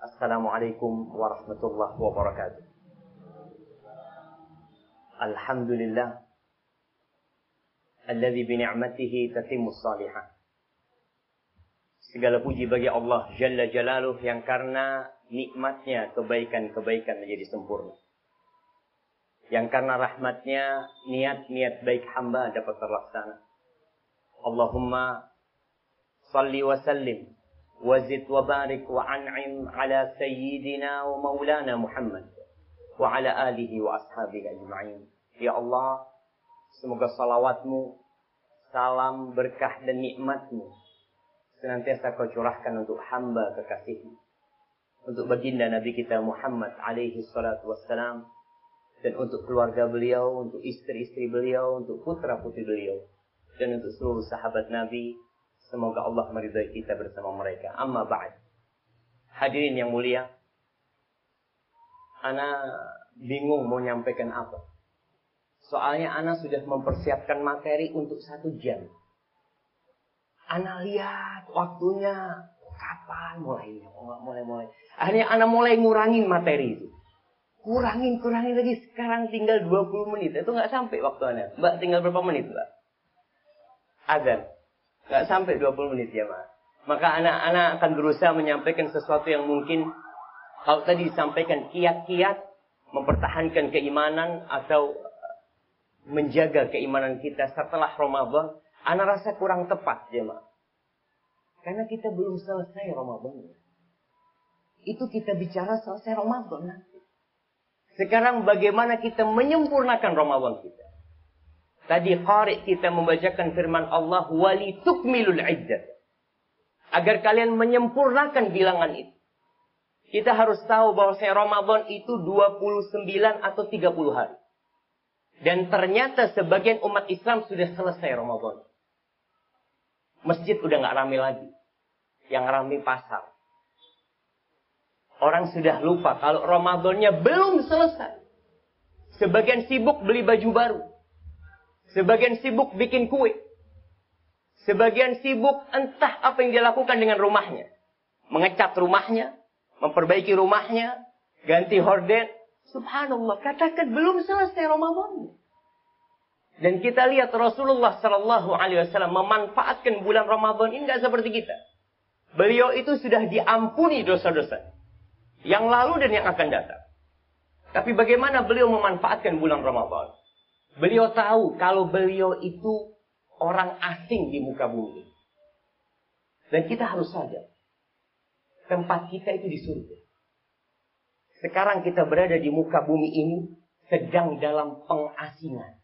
Assalamualaikum warahmatullahi wabarakatuh. Alhamdulillah. Alladhi bini'matihi tatimmus salihah. Segala puji bagi Allah Jalla Jalaluh yang karena nikmatnya kebaikan-kebaikan menjadi sempurna. Yang karena rahmatnya niat-niat baik hamba dapat terlaksana. Allahumma salli wa sallim وزد وبارك وأنعم على سيدنا ومولانا محمد وعلى آله وأصحابه أجمعين Ya Allah, semoga salawatmu, salam, berkah dan nikmatmu senantiasa kau curahkan untuk hamba kekasihmu. Untuk baginda Nabi kita Muhammad alaihi salatu wassalam. Dan untuk keluarga beliau, untuk istri-istri beliau, untuk putra-putri beliau. Dan untuk seluruh sahabat Nabi Semoga Allah meridai kita bersama mereka. Amma ba'd. Hadirin yang mulia. Ana bingung mau nyampaikan apa. Soalnya Ana sudah mempersiapkan materi untuk satu jam. Ana lihat waktunya kapan mulainya. Oh, mulai mulai. Akhirnya Ana mulai ngurangin materi itu. Kurangin, kurangin lagi. Sekarang tinggal 20 menit. Itu nggak sampai waktu Ana. Mbak tinggal berapa menit, Mbak? Adan. Gak sampai 20 menit ya, Mas. Maka anak-anak akan berusaha menyampaikan sesuatu yang mungkin kalau tadi disampaikan kiat-kiat mempertahankan keimanan atau menjaga keimanan kita setelah Ramadan, anak rasa kurang tepat, ya, Mas. Karena kita belum selesai Ramadan. Itu kita bicara selesai Ramadan. Sekarang bagaimana kita menyempurnakan Ramadan kita. Tadi qari kita membacakan firman Allah wali tukmilul iddah. Agar kalian menyempurnakan bilangan itu. Kita harus tahu bahwa saya Ramadan itu 29 atau 30 hari. Dan ternyata sebagian umat Islam sudah selesai Ramadan. Masjid udah nggak ramai lagi. Yang ramai pasar. Orang sudah lupa kalau Ramadannya belum selesai. Sebagian sibuk beli baju baru. Sebagian sibuk bikin kue. Sebagian sibuk entah apa yang dia lakukan dengan rumahnya. Mengecat rumahnya, memperbaiki rumahnya, ganti horden. Subhanallah, katakan belum selesai Ramadan. Dan kita lihat Rasulullah Sallallahu Alaihi Wasallam memanfaatkan bulan Ramadan ini nggak seperti kita. Beliau itu sudah diampuni dosa-dosa yang lalu dan yang akan datang. Tapi bagaimana beliau memanfaatkan bulan Ramadan? Beliau tahu kalau beliau itu orang asing di muka bumi. Dan kita harus sadar. Tempat kita itu di surga. Sekarang kita berada di muka bumi ini sedang dalam pengasingan.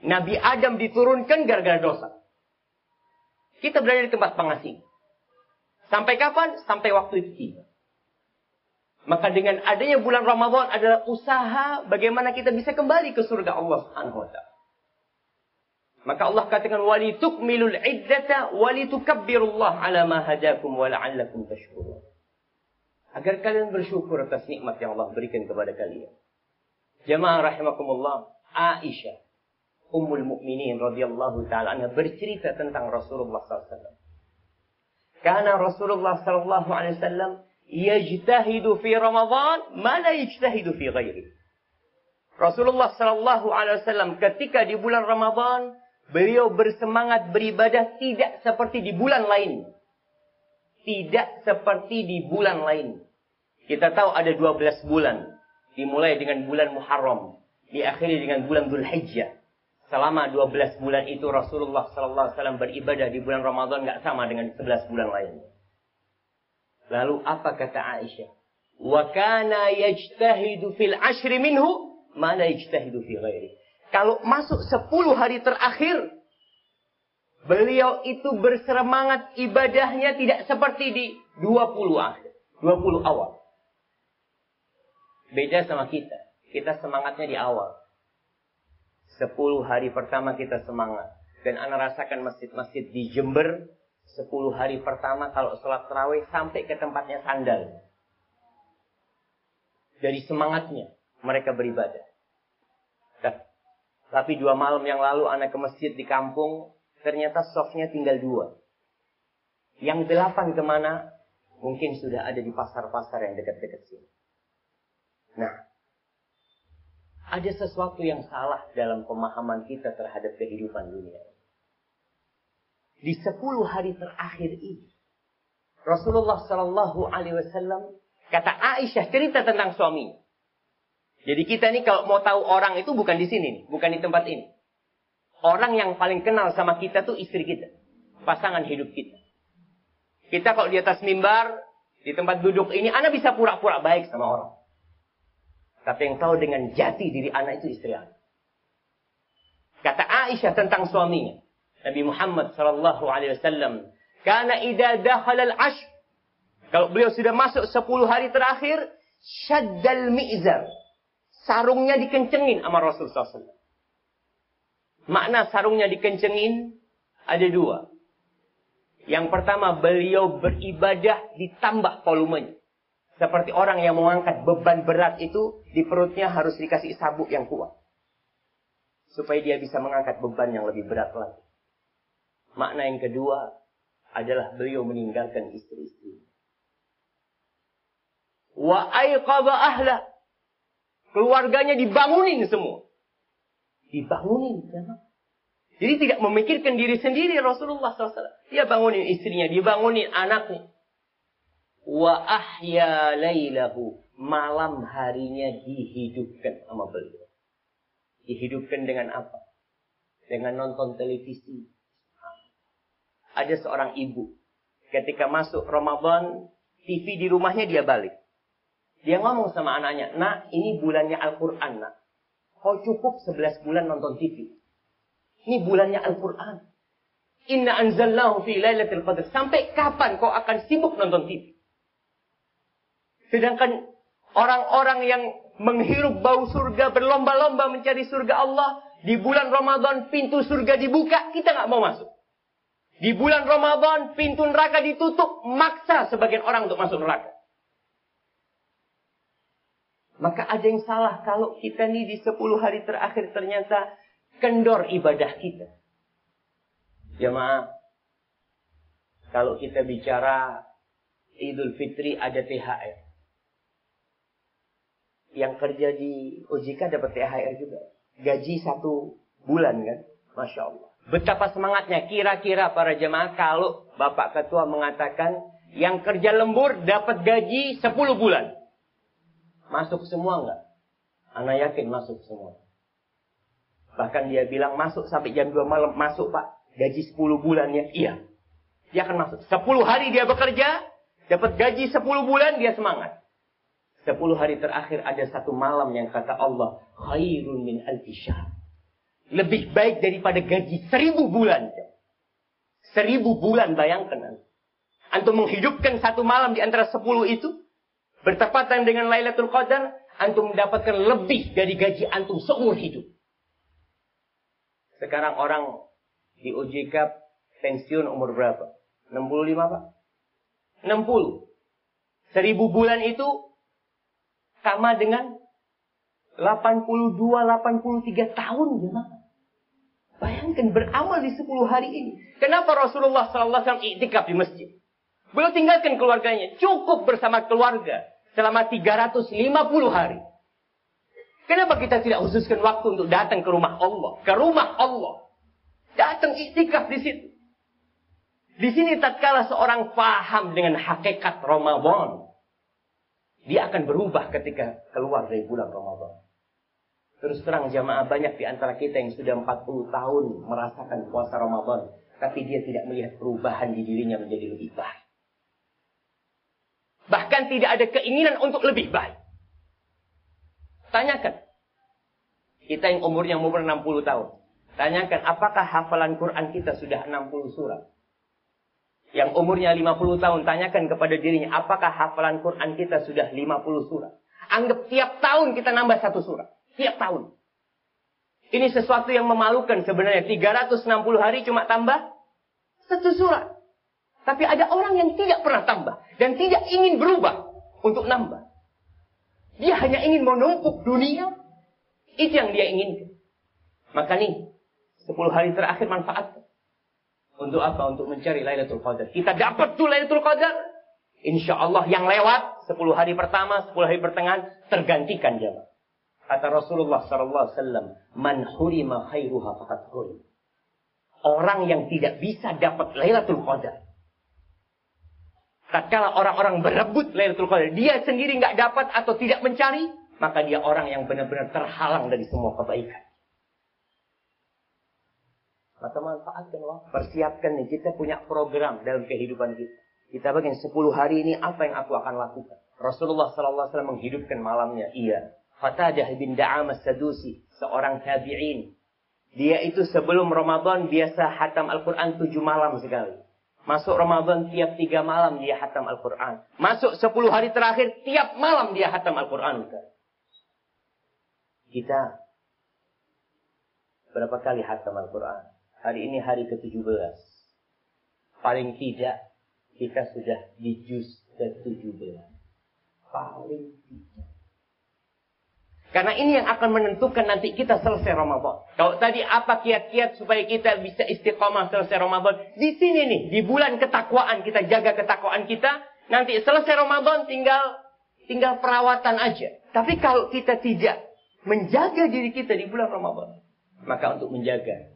Nabi Adam diturunkan gara-gara dosa. Kita berada di tempat pengasingan. Sampai kapan? Sampai waktu itu tiba. Maka dengan adanya bulan Ramadan adalah usaha bagaimana kita bisa kembali ke surga Allah Subhanahu wa taala. Maka Allah katakan wali tukmilul iddata wali tukabbirullah ala ma hadakum wa la'allakum tashkurun. Agar kalian bersyukur atas nikmat yang Allah berikan kepada kalian. Jemaah rahimakumullah, Aisyah Ummul Mukminin radhiyallahu taala anha bercerita tentang Rasulullah SAW. Karena Rasulullah sallallahu alaihi wasallam yajtahidu fi Ramadan ma la yajtahidu fi ghairi. Rasulullah sallallahu alaihi wasallam ketika di bulan Ramadan beliau bersemangat beribadah tidak seperti di bulan lain. Tidak seperti di bulan lain. Kita tahu ada 12 bulan. Dimulai dengan bulan Muharram, diakhiri dengan bulan Dzulhijjah. Selama 12 bulan itu Rasulullah sallallahu alaihi wasallam beribadah di bulan Ramadan nggak sama dengan 11 bulan lain. Lalu apa kata Aisyah? Wa kana yajtahidu fil ashri minhu ma la yajtahidu fi ghairi. Kalau masuk 10 hari terakhir beliau itu bersemangat ibadahnya tidak seperti di 20 akhir, 20 awal. Beda sama kita. Kita semangatnya di awal. 10 hari pertama kita semangat. Dan anak rasakan masjid-masjid di Jember 10 hari pertama kalau sholat terawih sampai ke tempatnya sandal. Dari semangatnya mereka beribadah. Nah, tapi dua malam yang lalu anak ke masjid di kampung, ternyata softnya tinggal dua. Yang delapan ke mana? Mungkin sudah ada di pasar-pasar yang dekat-dekat sini. Nah, ada sesuatu yang salah dalam pemahaman kita terhadap kehidupan dunia. Di sepuluh hari terakhir ini, Rasulullah Shallallahu Alaihi Wasallam kata Aisyah cerita tentang suaminya. Jadi kita ini kalau mau tahu orang itu bukan di sini, nih, bukan di tempat ini. Orang yang paling kenal sama kita tuh istri kita, pasangan hidup kita. Kita kalau di atas mimbar, di tempat duduk ini, anak bisa pura-pura baik sama orang. Tapi yang tahu dengan jati diri anak itu istri anak. Kata Aisyah tentang suaminya. Nabi Muhammad sallallahu alaihi wasallam, "Kana idza dakhala al-ashr" Kalau beliau sudah masuk 10 hari terakhir, syaddal mi'zar. Sarungnya dikencengin sama Rasulullah SAW. Makna sarungnya dikencengin ada dua. Yang pertama, beliau beribadah ditambah volumenya. Seperti orang yang mengangkat beban berat itu, di perutnya harus dikasih sabuk yang kuat. Supaya dia bisa mengangkat beban yang lebih berat lagi. Makna yang kedua adalah beliau meninggalkan istri-istri. Wa ayqaba ahla. Keluarganya dibangunin semua. Dibangunin. Jadi tidak memikirkan diri sendiri Rasulullah SAW. Dia bangunin istrinya, dibangunin anaknya. Wa ahya laylahu. Malam harinya dihidupkan sama beliau. Dihidupkan dengan apa? Dengan nonton televisi. Ada seorang ibu. Ketika masuk Ramadan, TV di rumahnya dia balik. Dia ngomong sama anaknya, nak ini bulannya Al-Quran nak. Kau cukup 11 bulan nonton TV. Ini bulannya Al-Quran. Inna anzalnahu fi lailatul qadr. Sampai kapan kau akan sibuk nonton TV? Sedangkan orang-orang yang menghirup bau surga, berlomba-lomba mencari surga Allah, di bulan Ramadan pintu surga dibuka, kita nggak mau masuk. Di bulan Ramadan pintu neraka ditutup, maksa sebagian orang untuk masuk neraka. Maka ada yang salah kalau kita nih di 10 hari terakhir ternyata kendor ibadah kita. Ya maaf. Kalau kita bicara Idul Fitri ada THR. Yang kerja di OJK dapat THR juga. Gaji satu bulan kan. Masya Allah. Betapa semangatnya kira-kira para jemaah kalau Bapak Ketua mengatakan yang kerja lembur dapat gaji 10 bulan. Masuk semua enggak? Anak yakin masuk semua. Bahkan dia bilang masuk sampai jam 2 malam. Masuk pak. Gaji 10 bulannya. Iya. Dia akan masuk. 10 hari dia bekerja. Dapat gaji 10 bulan dia semangat. 10 hari terakhir ada satu malam yang kata Allah. Khairun min alfi Lebih baik daripada gaji seribu bulan. Seribu bulan bayangkan. Antum menghidupkan satu malam di antara sepuluh itu bertepatan dengan Lailatul Qadar, antum mendapatkan lebih dari gaji antum seumur hidup. Sekarang orang di OJK pensiun umur berapa? 65 Pak? 60. Seribu bulan itu sama dengan 82, 83 tahun jemaah. Bayangkan beramal di 10 hari ini. Kenapa Rasulullah SAW iktikaf di masjid? Beliau tinggalkan keluarganya. Cukup bersama keluarga. Selama 350 hari. Kenapa kita tidak khususkan waktu untuk datang ke rumah Allah? Ke rumah Allah. Datang iktikaf di situ. Di sini tatkala seorang paham dengan hakikat Ramadan. Dia akan berubah ketika keluar dari bulan Ramadan. Terus terang jamaah banyak di antara kita yang sudah 40 tahun merasakan puasa Ramadan. Tapi dia tidak melihat perubahan di dirinya menjadi lebih baik. Bahkan tidak ada keinginan untuk lebih baik. Tanyakan. Kita yang umurnya umur 60 tahun. Tanyakan apakah hafalan Quran kita sudah 60 surat. Yang umurnya 50 tahun, tanyakan kepada dirinya, apakah hafalan Quran kita sudah 50 surat. Anggap tiap tahun kita nambah satu surat. Tiap tahun. Ini sesuatu yang memalukan sebenarnya. 360 hari cuma tambah satu surat. Tapi ada orang yang tidak pernah tambah. Dan tidak ingin berubah untuk nambah. Dia hanya ingin menumpuk dunia. Itu yang dia inginkan. Maka nih, 10 hari terakhir manfaat. Untuk apa? Untuk mencari Lailatul Qadar. Kita dapat tuh Lailatul Qadar. Insya Allah yang lewat 10 hari pertama, 10 hari pertengahan tergantikan jamaah. Kata Rasulullah sallallahu alaihi wasallam, "Man hurima khairuha faqad hurim." Orang yang tidak bisa dapat Lailatul Qadar. Tatkala orang-orang berebut Lailatul Qadar, dia sendiri nggak dapat atau tidak mencari, maka dia orang yang benar-benar terhalang dari semua kebaikan. Maka manfaatkan waktu. Persiapkan nih, kita punya program dalam kehidupan kita. Kita bagian 10 hari ini apa yang aku akan lakukan. Rasulullah SAW menghidupkan malamnya. Iya. Fatadah bin Da'amas Sadusi. Seorang tabi'in. Dia itu sebelum Ramadan biasa hatam Al-Quran tujuh malam sekali. Masuk Ramadan tiap tiga malam dia hatam Al-Quran. Masuk sepuluh hari terakhir tiap malam dia hatam Al-Quran. Kita berapa kali hatam Al-Quran? Hari ini hari ke-17. Paling tidak kita sudah di juz ke-17. Paling tidak. Karena ini yang akan menentukan nanti kita selesai Ramadan. Kalau tadi apa kiat-kiat supaya kita bisa istiqomah selesai Ramadan. Di sini nih, di bulan ketakwaan kita jaga ketakwaan kita. Nanti selesai Ramadan tinggal tinggal perawatan aja. Tapi kalau kita tidak menjaga diri kita di bulan Ramadan. Maka untuk menjaga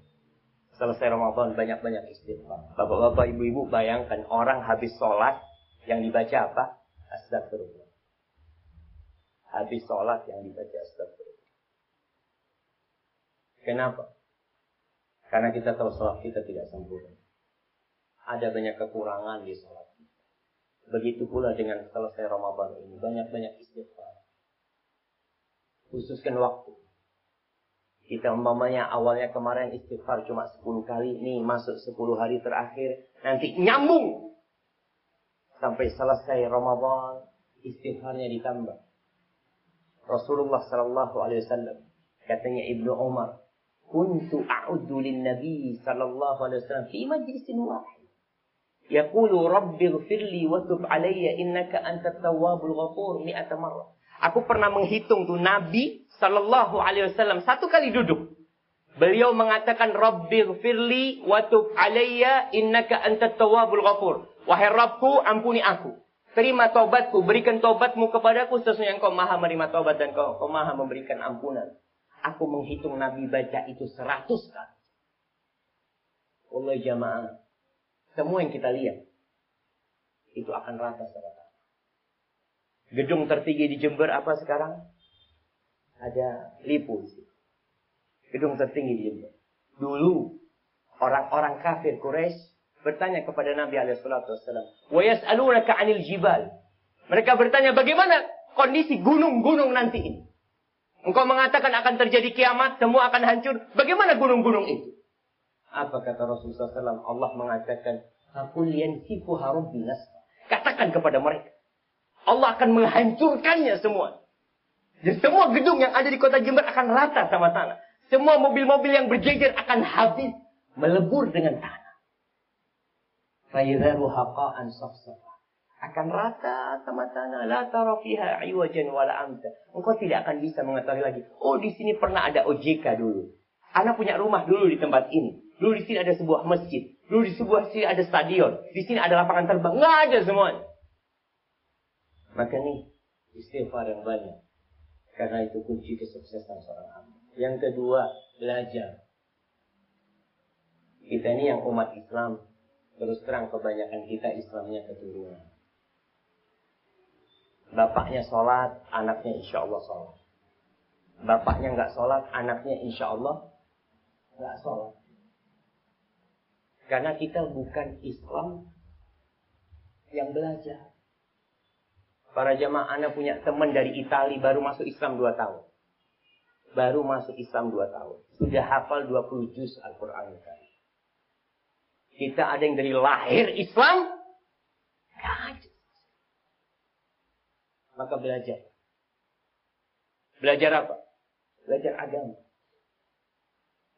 selesai Ramadan banyak-banyak istighfar. Bapak-bapak, ibu-ibu bayangkan orang habis sholat yang dibaca apa? Astagfirullah. Habis sholat yang dibaca astagfirullah. Kenapa? Karena kita tahu sholat kita tidak sempurna. Ada banyak kekurangan di sholat kita. Begitu pula dengan selesai Ramadan ini. Banyak-banyak istighfar. Khususkan waktu. Kita umpamanya awalnya kemarin istighfar cuma 10 kali. Nih masuk 10 hari terakhir. Nanti nyambung. Sampai selesai Ramadan. Istighfarnya ditambah. Rasulullah sallallahu alaihi wasallam katanya Ibnu Umar kuntu a'uddu lin nabi sallallahu alaihi wasallam fi majlisin wahid. Yaqulu rabbi ighfirli wa tub alayya innaka antat tawwabul ghafur mi'ata marrah. Aku pernah menghitung tuh nabi sallallahu alaihi wasallam satu kali duduk. Beliau mengatakan rabbi ighfirli wa tub alayya innaka antat tawwabul ghafur. Wahai rabbku ampuni aku Terima tobatku, berikan tobatmu kepadaku sesungguhnya engkau maha menerima tobat dan engkau, engkau maha memberikan ampunan. Aku menghitung Nabi baca itu seratus kali. Allah jamaah. Semua yang kita lihat. Itu akan rata secara Gedung tertinggi di Jember apa sekarang? Ada lipu. Gedung tertinggi di Jember. Dulu orang-orang kafir Quraisy bertanya kepada Nabi Alaihissalam. Wa yas'alunaka 'anil jibal. Mereka bertanya bagaimana kondisi gunung-gunung nanti ini. Engkau mengatakan akan terjadi kiamat, semua akan hancur. Bagaimana gunung-gunung itu? Apa kata Rasulullah SAW? Allah mengatakan, Hakul yansifu binas. Katakan kepada mereka. Allah akan menghancurkannya semua. Dan semua gedung yang ada di kota Jember akan rata sama tanah. Semua mobil-mobil yang berjejer akan habis. Melebur dengan tanah. Fayidharu haqa'an safsafa. Akan rata sama tanah. La tara fiha iwajan wala amta. Engkau tidak akan bisa mengetahui lagi. Oh di sini pernah ada OJK dulu. Anak punya rumah dulu di tempat ini. Dulu di sini ada sebuah masjid. Dulu di sebuah sini ada stadion. Di sini ada lapangan terbang. Nggak ada semuanya. Maka nih istighfar yang banyak. Karena itu kunci kesuksesan seorang hamba. Yang kedua, belajar. Kita ini yang umat Islam Terus terang kebanyakan kita Islamnya keturunan. Bapaknya sholat, anaknya insya Allah sholat. Bapaknya nggak sholat, anaknya insya Allah nggak sholat. Karena kita bukan Islam yang belajar. Para jamaah anak punya teman dari Italia baru masuk Islam 2 tahun. Baru masuk Islam 2 tahun. Sudah hafal 20 juz Al-Quran. Kita ada yang dari lahir Islam. Maka belajar. Belajar apa? Belajar agama.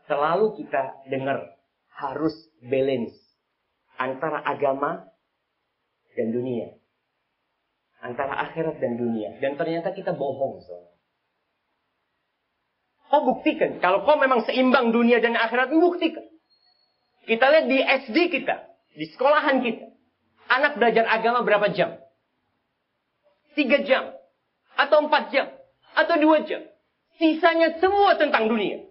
Selalu kita dengar harus balance antara agama dan dunia. Antara akhirat dan dunia. Dan ternyata kita bohong. So. Kau buktikan. Kalau kau memang seimbang dunia dan akhirat, buktikan. Kita lihat di SD kita, di sekolahan kita. Anak belajar agama berapa jam? tiga jam, atau empat jam, atau dua jam. Sisanya semua tentang dunia.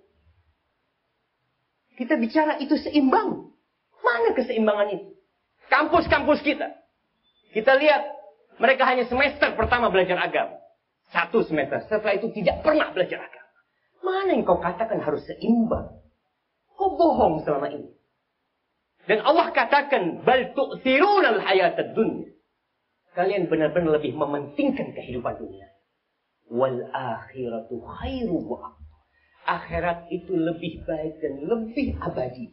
Kita bicara itu seimbang. Mana keseimbangan itu? Kampus-kampus kita. Kita lihat mereka hanya semester pertama belajar agama. Satu semester. Setelah itu tidak pernah belajar agama. Mana yang kau katakan harus seimbang? Kau bohong selama ini. Dan Allah katakan, Bal dunya. Kalian benar-benar lebih mementingkan kehidupan dunia. Wal akhiratu khairu wa Akhirat itu lebih baik dan lebih abadi.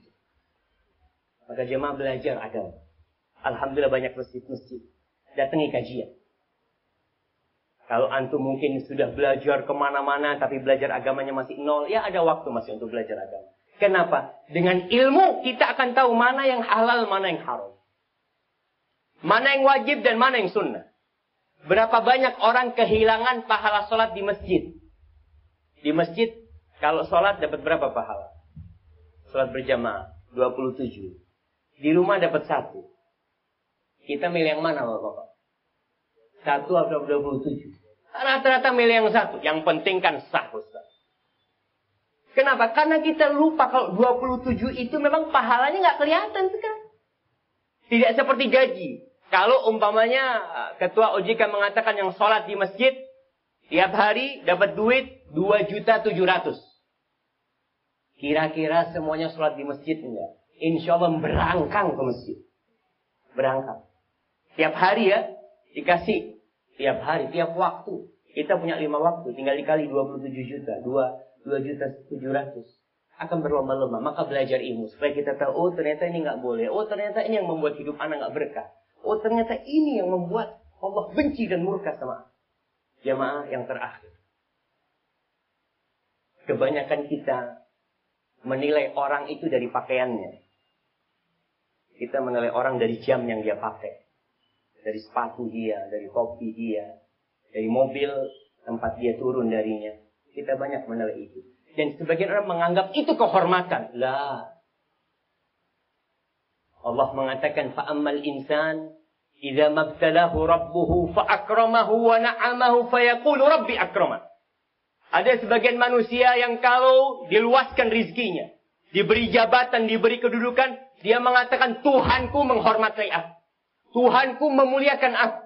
Maka jemaah belajar agama. Alhamdulillah banyak masjid-masjid. Datangi kajian. Kalau antum mungkin sudah belajar ke mana-mana tapi belajar agamanya masih nol, ya ada waktu masih untuk belajar agama. Kenapa? Dengan ilmu kita akan tahu mana yang halal, mana yang haram. Mana yang wajib dan mana yang sunnah. Berapa banyak orang kehilangan pahala sholat di masjid. Di masjid, kalau sholat dapat berapa pahala? Sholat berjamaah, 27. Di rumah dapat satu. Kita milih yang mana Bapak? Satu atau 27? Rata-rata milih yang satu. Yang penting kan sah Ustaz. Kenapa? Karena kita lupa kalau 27 itu memang pahalanya nggak kelihatan sekarang. Tidak seperti gaji. Kalau umpamanya eh, ketua OJK mengatakan yang sholat di masjid tiap hari dapat duit 2 juta 700. Kira-kira semuanya sholat di masjid enggak? Insya Allah berangkang ke masjid. Berangkang. Tiap hari ya, dikasih. Tiap hari, tiap waktu. Kita punya lima waktu, tinggal dikali 27 juta. Dua 2 juta 700 akan berlomba-lomba. Maka belajar ilmu supaya kita tahu, oh ternyata ini nggak boleh. Oh ternyata ini yang membuat hidup anak nggak berkah. Oh ternyata ini yang membuat Allah benci dan murka sama jamaah yang terakhir. Kebanyakan kita menilai orang itu dari pakaiannya. Kita menilai orang dari jam yang dia pakai. Dari sepatu dia, dari topi dia, dari mobil tempat dia turun darinya. Kita banyak menilai itu. Dan sebagian orang menganggap itu kehormatan. Lah. Allah mengatakan fa'ammal insan idza mabtalahu rabbuhu fa'akramahu wa na'amahu fayaqulu rabbi akrama. Ada sebagian manusia yang kalau diluaskan rizkinya, diberi jabatan, diberi kedudukan, dia mengatakan Tuhanku menghormati aku. Tuhanku memuliakan aku.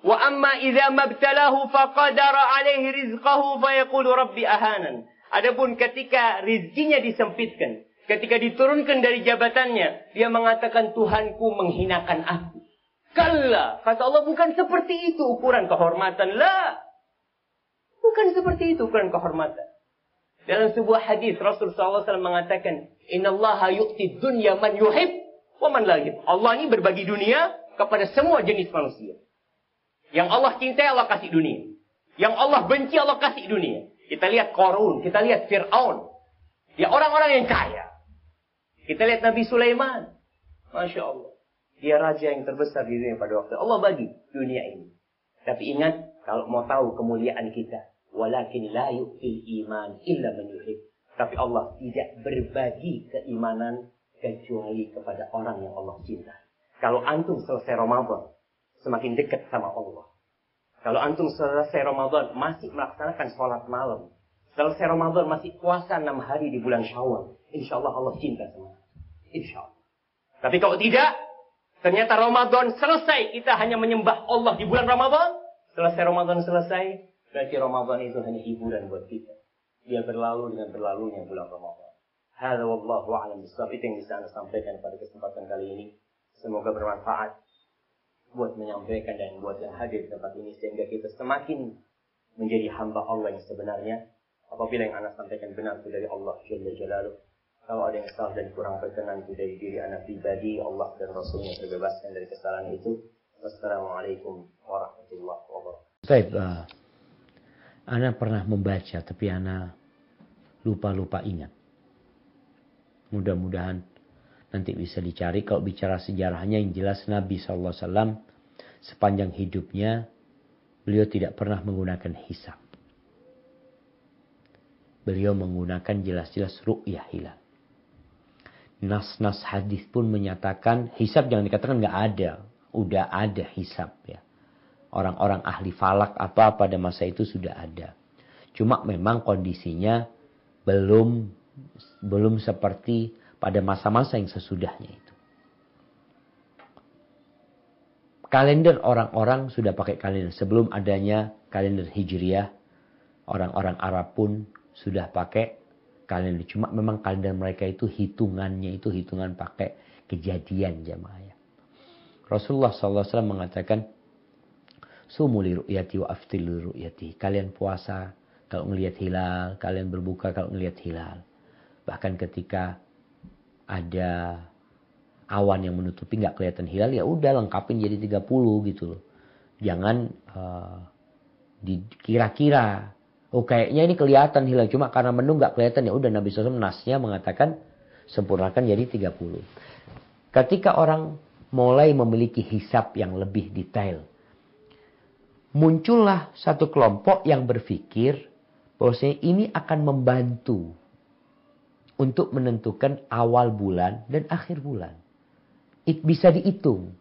Wa amma idza mabtalahu faqadara alaihi rizqahu fayaqulu rabbi ahanan. Adapun ketika rizkinya disempitkan, ketika diturunkan dari jabatannya, dia mengatakan Tuhanku menghinakan aku. Kalla, kata Allah bukan seperti itu ukuran kehormatan. La. Bukan seperti itu ukuran kehormatan. Dalam sebuah hadis Rasulullah SAW mengatakan, Inna Allah yu'ti dunya man yuhib wa man la Allah ini berbagi dunia kepada semua jenis manusia. Yang Allah cintai Allah kasih dunia. Yang Allah benci Allah kasih dunia. Kita lihat Korun, kita lihat Fir'aun. Ya orang-orang yang kaya. Kita lihat Nabi Sulaiman. Masya Allah. Dia raja yang terbesar di dunia pada waktu Allah bagi dunia ini. Tapi ingat, kalau mau tahu kemuliaan kita. Walakin la yu'til iman illa menyuhib. Tapi Allah tidak berbagi keimanan kecuali kepada orang yang Allah cinta. Kalau antum selesai Ramadan, semakin dekat sama Allah. Kalau antum selesai Ramadan masih melaksanakan sholat malam. Selesai Ramadan masih puasa enam hari di bulan Syawal. Insya Allah Allah cinta sama Insya Allah. Tapi kalau tidak, ternyata Ramadan selesai. Kita hanya menyembah Allah di bulan Ramadan. Selesai Ramadan selesai. Berarti Ramadan itu hanya hiburan buat kita. Dia berlalu dengan berlalunya bulan Ramadan. Hal wallahu a'lam Itu yang bisa anda sampaikan pada kesempatan kali ini. Semoga bermanfaat buat menyampaikan dan buat hadir di tempat ini sehingga kita semakin menjadi hamba Allah yang sebenarnya. Apabila yang anak sampaikan benar itu dari Allah Jalla Jalaluh. Kalau ada yang salah dan kurang berkenan itu dari diri anak pribadi Allah dan Rasulnya terbebaskan dari kesalahan itu. Wassalamualaikum warahmatullahi wabarakatuh. Baik, uh, Ana pernah membaca tapi Ana lupa-lupa ingat. Mudah-mudahan nanti bisa dicari kalau bicara sejarahnya yang jelas Nabi SAW sepanjang hidupnya beliau tidak pernah menggunakan hisab. Beliau menggunakan jelas-jelas ru'yah hilal. Nas-nas hadis pun menyatakan hisab jangan dikatakan nggak ada, udah ada hisab ya. orang-orang ahli falak apa pada masa itu sudah ada. Cuma memang kondisinya belum belum seperti pada masa-masa yang sesudahnya itu. Kalender orang-orang sudah pakai kalender. Sebelum adanya kalender Hijriah, orang-orang Arab pun sudah pakai kalender. Cuma memang kalender mereka itu hitungannya itu hitungan pakai kejadian jamaah. Ya. Rasulullah SAW mengatakan, Sumuli ru'yati wa ru'yati. Kalian puasa kalau melihat hilal, kalian berbuka kalau melihat hilal. Bahkan ketika ada awan yang menutupi nggak kelihatan hilal ya udah lengkapin jadi 30 gitu loh. Jangan uh, dikira-kira oh kayaknya ini kelihatan hilal cuma karena mendung nggak kelihatan ya udah Nabi SAW nasnya mengatakan sempurnakan jadi 30. Ketika orang mulai memiliki hisap yang lebih detail, muncullah satu kelompok yang berpikir bahwasanya ini akan membantu untuk menentukan awal bulan dan akhir bulan bisa dihitung.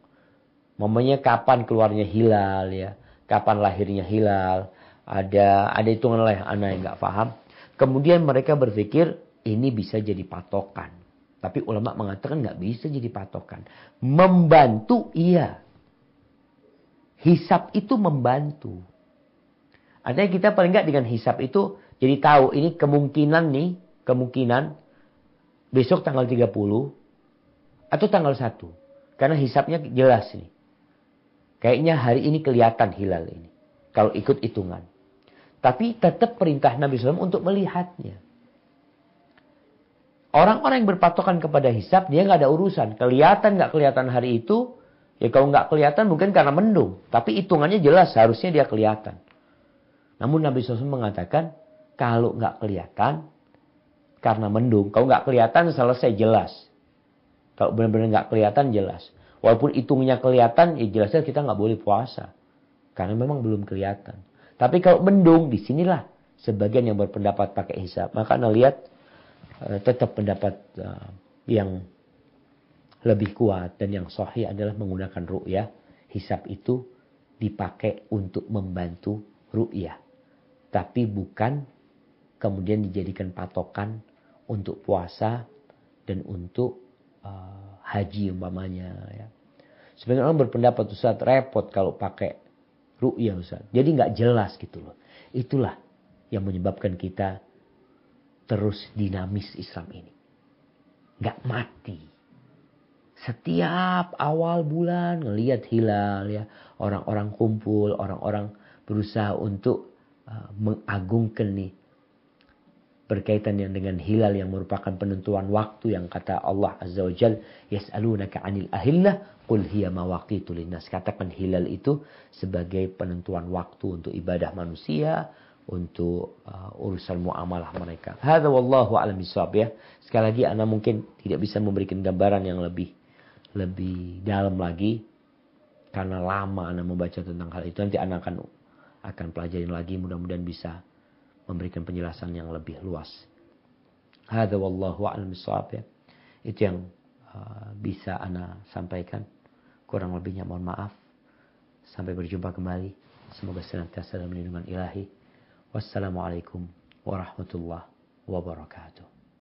Mamanya kapan keluarnya hilal ya, kapan lahirnya hilal. Ada ada hitungan lah anak yang nggak paham. Kemudian mereka berpikir ini bisa jadi patokan. Tapi ulama mengatakan nggak bisa jadi patokan. Membantu iya. Hisap itu membantu. Artinya kita paling nggak dengan hisap itu jadi tahu ini kemungkinan nih, kemungkinan besok tanggal 30 atau tanggal 1. Karena hisapnya jelas ini. Kayaknya hari ini kelihatan hilal ini. Kalau ikut hitungan. Tapi tetap perintah Nabi SAW untuk melihatnya. Orang-orang yang berpatokan kepada hisap, dia nggak ada urusan. Kelihatan nggak kelihatan hari itu, ya kalau nggak kelihatan mungkin karena mendung. Tapi hitungannya jelas, harusnya dia kelihatan. Namun Nabi SAW mengatakan, kalau nggak kelihatan, karena mendung. Kalau nggak kelihatan selesai jelas. Kalau benar-benar nggak kelihatan jelas. Walaupun hitungnya kelihatan, ya jelasnya kita nggak boleh puasa. Karena memang belum kelihatan. Tapi kalau mendung, di sinilah sebagian yang berpendapat pakai hisap. Maka anda lihat uh, tetap pendapat uh, yang lebih kuat dan yang sahih adalah menggunakan ru'yah. Hisap itu dipakai untuk membantu ru'yah. Tapi bukan kemudian dijadikan patokan untuk puasa dan untuk uh, haji umpamanya ya. Sebagian orang berpendapat Ustaz repot kalau pakai ru'yah Ustaz. Jadi nggak jelas gitu loh. Itulah yang menyebabkan kita terus dinamis Islam ini. Nggak mati. Setiap awal bulan ngelihat hilal ya. Orang-orang kumpul, orang-orang berusaha untuk uh, mengagungkan nih berkaitan yang dengan hilal yang merupakan penentuan waktu yang kata Allah Azza wa Jal yas'alunaka 'anil ahillah qul hiya mawaqitu linnas katakan hilal itu sebagai penentuan waktu untuk ibadah manusia untuk uh, urusan muamalah mereka. Hadza wallahu a'lam bishawab ya. Sekali lagi ana mungkin tidak bisa memberikan gambaran yang lebih lebih dalam lagi karena lama ana membaca tentang hal itu nanti ana akan akan pelajarin lagi mudah-mudahan bisa memberikan penjelasan yang lebih luas. Hada wallahu a'lam ya. Itu yang uh, bisa ana sampaikan. Kurang lebihnya mohon maaf. Sampai berjumpa kembali. Semoga senantiasa dalam lindungan ilahi. Wassalamualaikum warahmatullahi wabarakatuh.